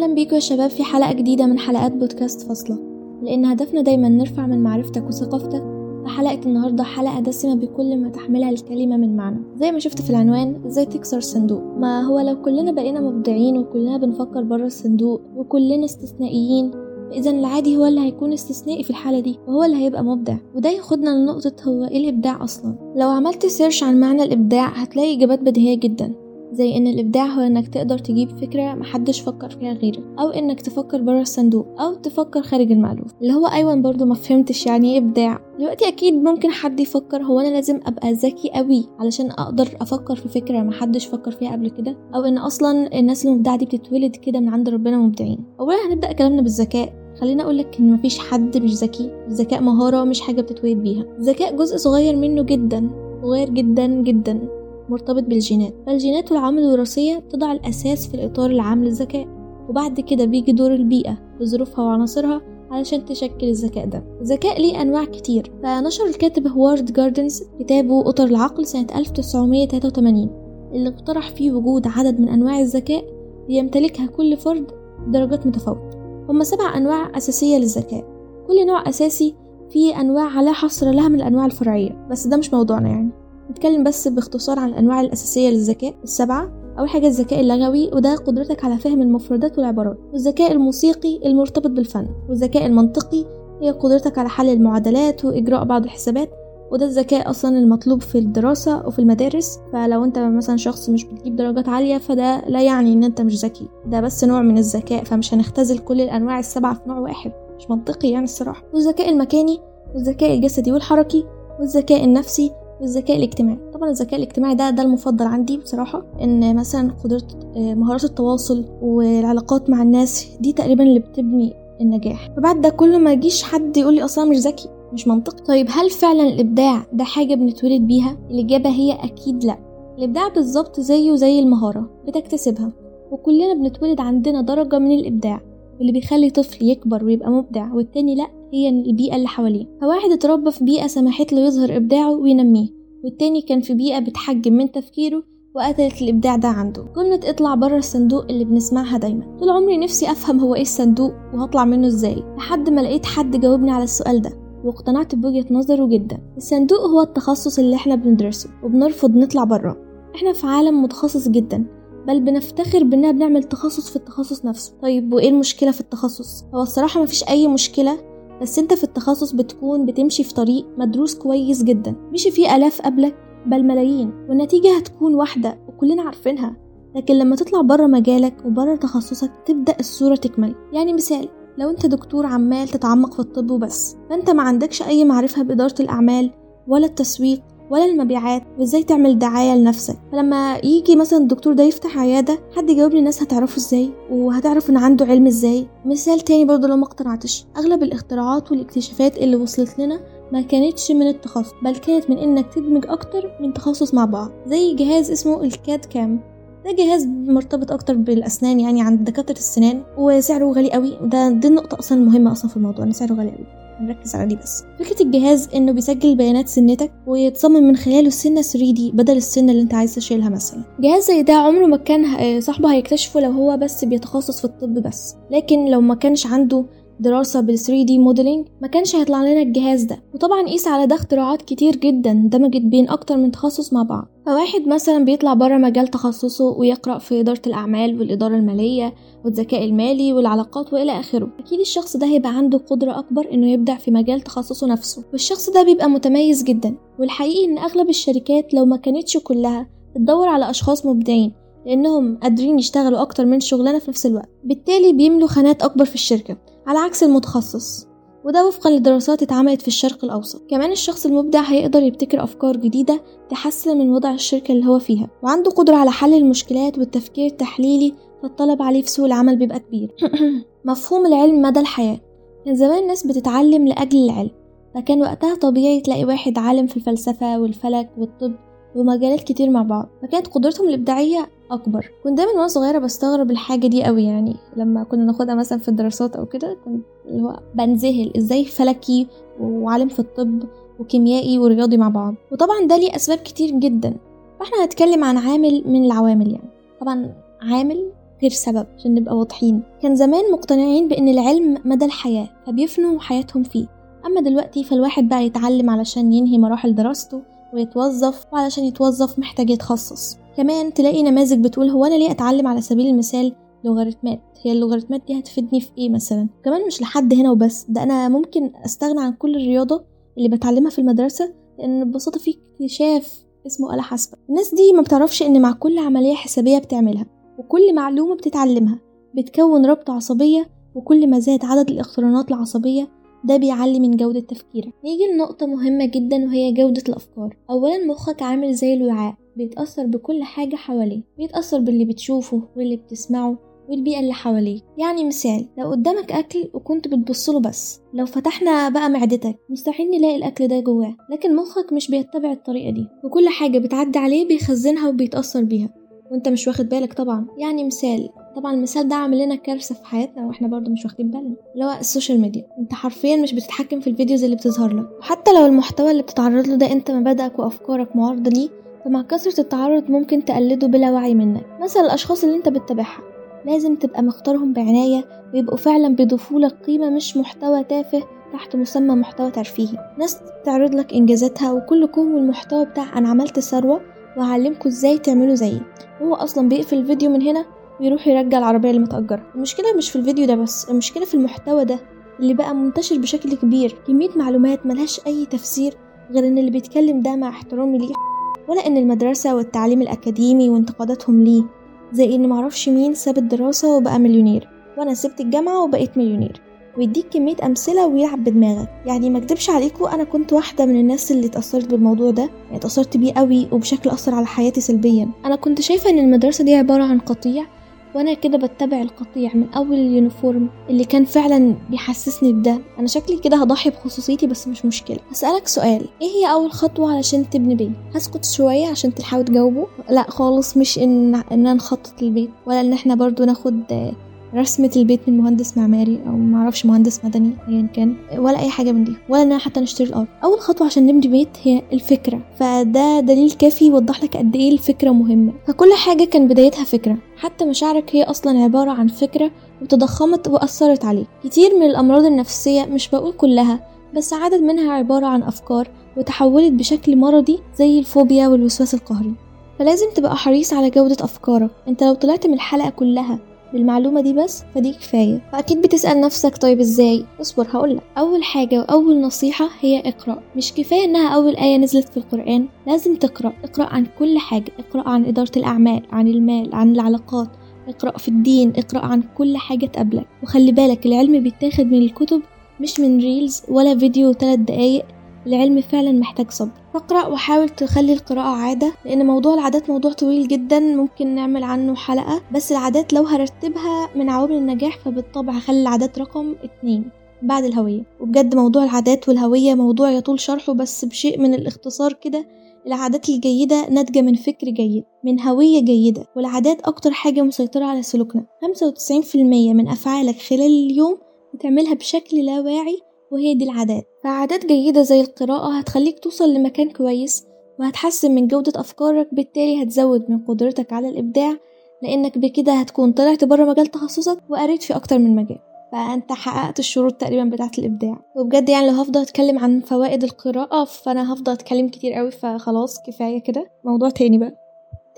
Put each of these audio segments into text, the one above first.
أهلا بيكم يا شباب في حلقة جديدة من حلقات بودكاست فاصلة. لأن هدفنا دايما نرفع من معرفتك وثقافتك فحلقة النهاردة حلقة دسمة بكل ما تحملها الكلمة من معنى. زي ما شفت في العنوان إزاي تكسر الصندوق. ما هو لو كلنا بقينا مبدعين وكلنا بنفكر بره الصندوق وكلنا استثنائيين إذا العادي هو اللي هيكون استثنائي في الحالة دي وهو اللي هيبقى مبدع. وده ياخدنا لنقطة هو إيه الإبداع أصلا؟ لو عملت سيرش عن معنى الإبداع هتلاقي إجابات بديهية جدا. زي إن الإبداع هو إنك تقدر تجيب فكرة محدش فكر فيها غيرك أو إنك تفكر بره الصندوق أو تفكر خارج المألوف. اللي هو أيوه برضو ما فهمتش يعني إيه إبداع. دلوقتي أكيد ممكن حد يفكر هو أنا لازم أبقى ذكي قوي علشان أقدر أفكر في فكرة محدش فكر فيها قبل كده أو إن أصلا الناس المبدعه دي بتتولد كده من عند ربنا مبدعين اولا هنبدأ كلامنا بالذكاء. خليني اقولك إن مفيش حد مش ذكي الذكاء مهارة مش حاجة بتتولد بيها. الذكاء جزء صغير منه جدا صغير جدا جدا. مرتبط بالجينات فالجينات والعوامل الوراثية تضع الأساس في الإطار العام للذكاء وبعد كده بيجي دور البيئة بظروفها وعناصرها علشان تشكل الذكاء ده. الذكاء ليه أنواع كتير فنشر الكاتب هوارد جاردنز كتابه أطر العقل سنة 1983 اللي اقترح فيه وجود عدد من أنواع الذكاء يمتلكها كل فرد درجات متفاوتة. هما سبع أنواع أساسية للذكاء كل نوع أساسي فيه أنواع على حصر لها من الأنواع الفرعية بس ده مش موضوعنا يعني. نتكلم بس باختصار عن الأنواع الأساسية للذكاء السبعة أول حاجة الذكاء اللغوي وده قدرتك على فهم المفردات والعبارات والذكاء الموسيقي المرتبط بالفن والذكاء المنطقي هي قدرتك على حل المعادلات وإجراء بعض الحسابات وده الذكاء أصلا المطلوب في الدراسة وفي المدارس فلو أنت مثلا شخص مش بتجيب درجات عالية فده لا يعني إن أنت مش ذكي ده بس نوع من الذكاء فمش هنختزل كل الأنواع السبعة في نوع واحد مش منطقي يعني الصراحة. والذكاء المكاني والذكاء الجسدي والحركي والذكاء النفسي والذكاء الاجتماعي. طبعا الذكاء الاجتماعي ده ده المفضل عندي بصراحة إن مثلا قدرة مهارات التواصل والعلاقات مع الناس دي تقريبا اللي بتبني النجاح. فبعد ده كله ما يجيش حد يقول لي أصلا مش ذكي مش منطقي طيب هل فعلا الإبداع ده حاجة بنتولد بيها؟ الإجابة هي أكيد لأ. الإبداع بالظبط زيه زي المهارة بتكتسبها. وكلنا بنتولد عندنا درجة من الإبداع واللي بيخلي طفل يكبر ويبقى مبدع والتاني لأ. هي البيئة اللي حواليه. فواحد اتربى في بيئة سمحت له يظهر إبداعه وينميه والتاني كان في بيئة بتحجم من تفكيره وقتلت الإبداع ده عنده. جملة اطلع بره الصندوق اللي بنسمعها دايما. طول عمري نفسي أفهم هو إيه الصندوق وهطلع منه إزاي لحد ما لقيت حد جاوبني على السؤال ده. واقتنعت بوجهة نظره جدا. الصندوق هو التخصص اللي إحنا بندرسه وبنرفض نطلع بره إحنا في عالم متخصص جدا بل بنفتخر بإننا بنعمل تخصص في التخصص نفسه. طيب وإيه المشكلة في التخصص؟ هو الصراحة مفيش أي مشكلة بس انت في التخصص بتكون بتمشي في طريق مدروس كويس جدا. مشي فيه آلاف قبلك بل ملايين والنتيجة هتكون واحدة وكلنا عارفينها. لكن لما تطلع بره مجالك وبره تخصصك تبدأ الصورة تكمل. يعني مثال لو انت دكتور عمال تتعمق في الطب وبس فانت ما عندكش أي معرفة بإدارة الأعمال ولا التسويق ولا المبيعات وإزاي تعمل دعاية لنفسك؟ فلما يجي مثلا الدكتور ده يفتح عيادة حد يجاوبني الناس هتعرفه إزاي؟ وهتعرف إن عنده علم إزاي؟ مثال تاني برضه لو ما اقتنعتش أغلب الاختراعات والاكتشافات اللي وصلت لنا ما كانتش من التخصص بل كانت من إنك تدمج أكتر من تخصص مع بعض زي جهاز اسمه الكاد كام ده جهاز مرتبط أكتر بالأسنان يعني عند دكاترة السنان وسعره غالي قوي وده دي النقطة أصلا المهمه أصلا في الموضوع إن سعره غالي قوي نركز على دي بس. فكرة الجهاز إنه بيسجل بيانات سنتك ويتصمم من خلاله السنة 3D بدل السنة اللي أنت عايز تشيلها مثلا. جهاز زي ده عمره ما كان صاحبه هيكتشفه لو هو بس بيتخصص في الطب بس. لكن لو ما كانش عنده دراسة بال 3D موديلينج ما كانش هيطلع لنا الجهاز ده. وطبعا قيس على ده اختراعات كتير جدا دمجت بين أكتر من تخصص مع بعض. فواحد مثلا بيطلع بره مجال تخصصه ويقرأ في إدارة الأعمال والإدارة المالية والذكاء المالي والعلاقات وإلى آخره. أكيد الشخص ده هيبقى عنده قدرة أكبر إنه يبدع في مجال تخصصه نفسه. والشخص ده بيبقى متميز جدا. والحقيقي إن أغلب الشركات لو ما كانتش كلها بتدور على أشخاص مبدعين لأنهم قادرين يشتغلوا أكتر من شغلانة في نفس الوقت. بالتالي بيملوا خانات أكبر في الشركة. على عكس المتخصص وده وفقا لدراسات اتعملت في الشرق الأوسط. كمان الشخص المبدع هيقدر يبتكر أفكار جديدة تحسن من وضع الشركة اللي هو فيها وعنده قدرة على حل المشكلات والتفكير التحليلي فالطلب عليه في سوق العمل بيبقى كبير. مفهوم العلم مدى الحياة. كان زمان الناس بتتعلم لأجل العلم فكان وقتها طبيعي تلاقي واحد عالم في الفلسفة والفلك والطب ومجالات كتير مع بعض فكانت قدرتهم الإبداعية أكبر. كنت دايما وأنا صغيرة بستغرب الحاجة دي قوي يعني. لما كنا ناخدها مثلا في الدراسات أو كده كنت اللي هو بنذهل إزاي فلكي وعالم في الطب وكيميائي ورياضي مع بعض. وطبعا ده ليه أسباب كتير جدا. فإحنا هنتكلم عن عامل من العوامل يعني. طبعا عامل غير سبب عشان نبقى واضحين. كان زمان مقتنعين بأن العلم مدى الحياة فبيفنوا حياتهم فيه. أما دلوقتي فالواحد بقى يتعلم علشان ينهي مراحل دراسته ويتوظف وعلشان يتوظف محتاج يتخصص. كمان تلاقي نماذج بتقول هو أنا ليه أتعلم على سبيل المثال لوغاريتمات؟ هي اللوغاريتمات دي هتفيدني في إيه مثلا؟ كمان مش لحد هنا وبس ده أنا ممكن أستغنى عن كل الرياضة اللي بتعلمها في المدرسة لأن ببساطة في اكتشاف اسمه آلة حاسبة. الناس دي ما بتعرفش إن مع كل عملية حسابية بتعملها وكل معلومة بتتعلمها بتكون ربط عصبية وكل ما زاد عدد الإقترانات العصبية ده بيعلي من جودة تفكيرك. نيجي لنقطة مهمة جدا وهي جودة الأفكار. أولا مخك عامل زي الوعاء بيتأثر بكل حاجة حواليه. بيتأثر باللي بتشوفه واللي بتسمعه والبيئة اللي حواليك. يعني مثال لو قدامك أكل وكنت بتبصله بس لو فتحنا بقى معدتك مستحيل نلاقي الأكل ده جواه. لكن مخك مش بيتبع الطريقة دي وكل حاجة بتعدي عليه بيخزنها وبيتأثر بيها. وأنت مش واخد بالك طبعا. يعني مثال طبعا المثال ده عامل لنا كارثة في حياتنا وإحنا برضو مش واخدين بالنا اللي هو ال social media. انت حرفيا مش بتتحكم في ال videos اللي بتظهر لك. وحتى لو المحتوى اللي بتتعرض له ده انت مبادئك وأفكارك معارضة ليه فمع كثرة التعرض ممكن تقلده بلا وعي منك. مثلا الأشخاص اللي انت بتتابعها لازم تبقى مختارهم بعناية ويبقوا فعلا بيضيفولك قيمة مش محتوى تافه تحت مسمى محتوى ترفيهي. ناس تعرض لك إنجازاتها وكلكم والمحتوى بتاع أنا عملت ثروة وهعلمكم إزاي تعملوا زيي. هو أصلا بيقفل الفيديو من هنا ويروح يرجع العربية اللي متأجرة. المشكلة مش في الفيديو ده بس المشكلة في المحتوى ده اللي بقى منتشر بشكل كبير. كمية معلومات ملهاش أي تفسير غير إن اللي بيتكلم ده مع احترامي ليه ولا إن المدرسة والتعليم الأكاديمي وانتقاداتهم ليه. زي إن معرفش مين ساب الدراسة وبقى مليونير وأنا سبت الجامعة وبقيت مليونير. ويديك كمية أمثلة ويلعب بدماغك. يعني ما أكدبش عليكم أنا كنت واحدة من الناس اللي اتأثرت بالموضوع ده. يعني اتأثرت بيه قوي وبشكل أثر على حياتي سلبيا. أنا كنت شايفة إن المدرسة دي عبارة عن قطيع وأنا كده بتبع القطيع من أول ال uniform اللي كان فعلا بيحسسني بده. أنا شكلي كده هضحي بخصوصيتي بس مش مشكلة. هسألك سؤال. إيه هي أول خطوة علشان تبني بيت؟ هسكت شوية عشان تحاول تجاوبه لا خالص مش ان اننا نخطط البيت ولا إن إحنا برضو ناخد رسمة البيت من مهندس معماري أو معرفش مهندس مدني أيا كان ولا أي حاجة من دي ولا إننا حتى نشتري الأرض. أول خطوة عشان نبني بيت هي الفكرة فده دليل كافي يوضح لك قد إيه الفكرة مهمة. فكل حاجة كان بدايتها فكرة حتى مشاعرك هي أصلا عبارة عن فكرة وتضخمت وأثرت عليك. كتير من الأمراض النفسية مش بقول كلها بس عدد منها عبارة عن أفكار وتحولت بشكل مرضي زي الفوبيا والوسواس القهري. فلازم تبقى حريص على جودة أفكارك. أنت لو طلعت من الحلقة كلها بالمعلومة دي بس فدي كفاية. فأكيد بتسأل نفسك طيب إزاي؟ اصبر هقولك أول حاجة وأول نصيحة هي اقرأ. مش كفاية إنها أول آية نزلت في القرآن لازم تقرأ. اقرأ عن كل حاجة. اقرأ عن إدارة الأعمال عن المال عن العلاقات. اقرأ في الدين اقرأ عن كل حاجة تقابلك. وخلي بالك العلم بيتاخد من الكتب مش من ريلز ولا فيديو ثلاث دقايق. العلم فعلا محتاج صبر. فاقرأ وحاول تخلي القراءة عادة لأن موضوع العادات موضوع طويل جدا ممكن نعمل عنه حلقة. بس العادات لو هرتبها من عوامل النجاح فبالطبع هخلي العادات رقم اتنين بعد الهوية. وبجد موضوع العادات والهوية موضوع يطول شرحه بس بشيء من الاختصار كده. العادات الجيدة ناتجة من فكر جيد من هوية جيدة. والعادات أكتر حاجة مسيطرة على سلوكنا. 95% من أفعالك خلال اليوم بتعملها بشكل لا واعي وهي دي العادات. فعادات جيدة زي القراءة هتخليك توصل لمكان كويس وهتحسن من جودة أفكارك بالتالي هتزود من قدرتك على الإبداع لأنك بكده هتكون طلعت بره مجال تخصصك وقريت في أكتر من مجال. فأنت حققت الشروط تقريبا بتاعة الإبداع. وبجد يعني لو هفضل أتكلم عن فوائد القراءة فأنا هفضل أتكلم كتير قوي فخلاص كفاية كده. موضوع تاني بقى.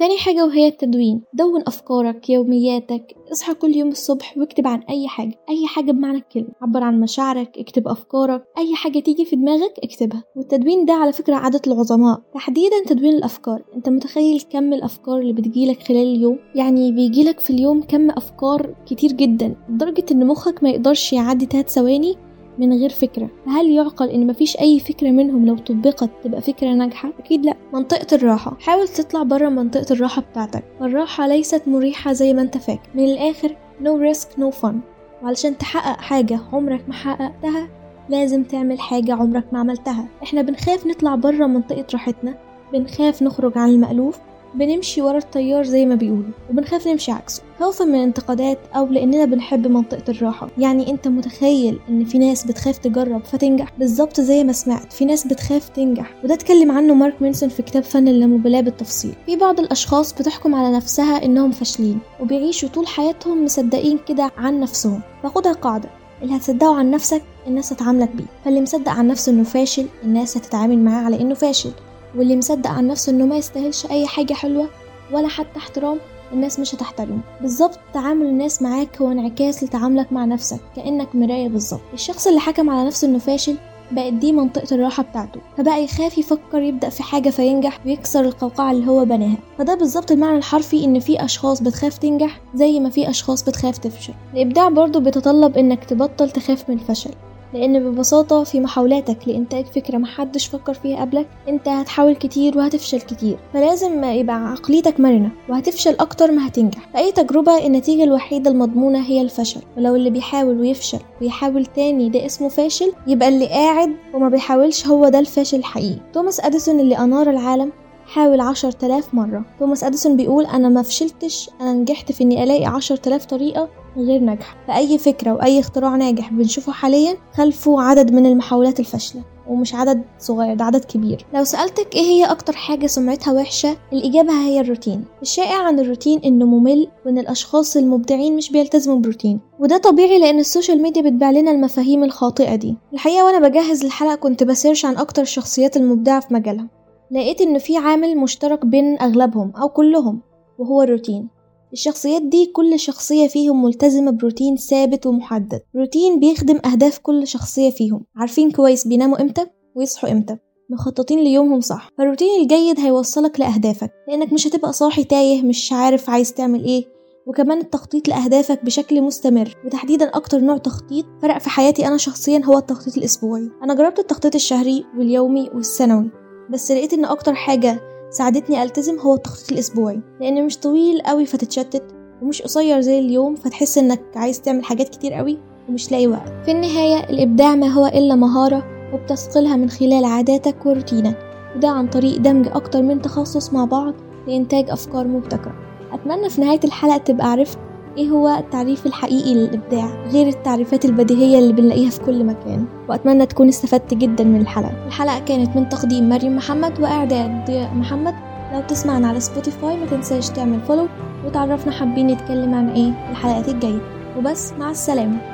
تاني حاجة وهي التدوين. دون أفكارك يومياتك. اصحى كل يوم الصبح واكتب عن أي حاجة. أي حاجة بمعنى الكلمة. عبر عن مشاعرك اكتب أفكارك. أي حاجة تيجي في دماغك اكتبها. والتدوين ده على فكرة عادة العظماء تحديدا تدوين الأفكار. أنت متخيل كم الأفكار اللي بتجيلك خلال اليوم؟ يعني بيجيلك في اليوم كم أفكار كتير جدا. لدرجة إن مخك ما يقدرش يعدي 3 ثواني من غير فكرة. فهل يعقل إن مفيش أي فكرة منهم لو طبقت تبقى فكرة ناجحة؟ أكيد لأ. منطقة الراحة. حاول تطلع بره منطقة الراحة بتاعتك. الراحة ليست مريحة زي ما أنت فاكر. من الآخر no risk no fun. وعلشان تحقق حاجة عمرك ما حققتها لازم تعمل حاجة عمرك ما عملتها. إحنا بنخاف نطلع بره منطقة راحتنا. بنخاف نخرج عن المألوف. بنمشي ورا التيار زي ما بيقولوا وبنخاف نمشي عكسه. خوفا من الانتقادات أو لأننا بنحب منطقة الراحة. يعني أنت متخيل إن في ناس بتخاف تجرب فتنجح؟ بالظبط زي ما سمعت في ناس بتخاف تنجح. وده اتكلم عنه مارك مينسون في كتاب فن اللامبالاة بالتفصيل. في بعض الأشخاص بتحكم على نفسها إنهم فاشلين وبيعيشوا طول حياتهم مصدقين كده عن نفسهم. فخدها قاعدة اللي هتصدقه عن نفسك الناس هتعاملك بيه. فاللي مصدق عن نفسه إنه فاشل الناس هتتعامل معاه على إنه فاشل. واللي مصدق عن نفسه إنه ما يستاهلش أي حاجة حلوة ولا حتى احترام الناس مش هتحترمه. بالظبط تعامل الناس معاك هو انعكاس لتعاملك مع نفسك كأنك مراية بالظبط. الشخص اللي حكم على نفسه إنه فاشل بقت دي منطقة الراحة بتاعته. فبقى يخاف يفكر يبدأ في حاجة فينجح ويكسر القوقعة اللي هو بناها. فده بالظبط المعنى الحرفي إن في أشخاص بتخاف تنجح زي ما في أشخاص بتخاف تفشل. الإبداع برضه بيتطلب إنك تبطل تخاف من الفشل. لأن ببساطة في محاولاتك لإنتاج فكرة محدش فكر فيها قبلك أنت هتحاول كتير وهتفشل كتير فلازم يبقى عقليتك مرنة وهتفشل أكتر ما هتنجح. في أي تجربة النتيجة الوحيدة المضمونة هي الفشل ولو اللي بيحاول ويفشل ويحاول تاني ده اسمه فاشل يبقى اللي قاعد وما بيحاولش هو ده الفاشل الحقيقي. توماس أديسون اللي أنار العالم حاول عشر تلاف مرة. توماس أديسون بيقول أنا ما فشلتش أنا نجحت في إني ألاقي عشر تلاف طريقة غير ناجحة. فأي فكرة وأي اختراع ناجح بنشوفه حاليا خلفه عدد من المحاولات الفاشلة ومش عدد صغير ده عدد كبير. لو سألتك إيه هي أكتر حاجة سمعتها وحشة الإجابة هي الروتين. الشائع عن الروتين إنه ممل وإن الأشخاص المبدعين مش بيلتزموا بروتين. وده طبيعي لأن ال social media بتبيع لنا المفاهيم الخاطئة دي. الحقيقة وأنا بجهز الحلقة كنت ب search عن أكتر الشخصيات المبدعة في مجالها لقيت ان في عامل مشترك بين أغلبهم أو كلهم وهو الروتين. الشخصيات دي كل شخصية فيهم ملتزمة بروتين ثابت ومحدد. روتين بيخدم أهداف كل شخصية فيهم. عارفين كويس بيناموا إمتى؟ ويصحوا إمتى. مخططين ليومهم صح. فالروتين الجيد هيوصلك لأهدافك. لأنك مش هتبقى صاحي تايه مش عارف عايز تعمل إيه. وكمان التخطيط لأهدافك بشكل مستمر. وتحديدا أكتر نوع تخطيط فرق في حياتي أنا شخصيا هو التخطيط الأسبوعي. أنا جربت التخطيط الشهري واليومي والسنوي. بس لقيت إن أكتر حاجة ساعدتني ألتزم هو التخطيط الأسبوعي. لأن مش طويل قوي فتتشتت ومش قصير زي اليوم فتحس إنك عايز تعمل حاجات كتير قوي ومش لاقي وقت. في النهاية الإبداع ما هو إلا مهارة وبتثقلها من خلال عاداتك وروتينك. وده عن طريق دمج أكتر من تخصص مع بعض لإنتاج أفكار مبتكرة. أتمنى في نهاية الحلقة تبقى عرفت إيه هو التعريف الحقيقي للإبداع؟ غير التعريفات البديهية اللي بنلاقيها في كل مكان. وأتمنى تكون استفدت جدا من الحلقة. الحلقة كانت من تقديم مريم محمد وإعداد ضياء محمد. لو تسمعنا على Spotify ما تنساش تعمل follow وتعرفنا حابين نتكلم عن إيه الحلقات الجاية. وبس مع السلامة.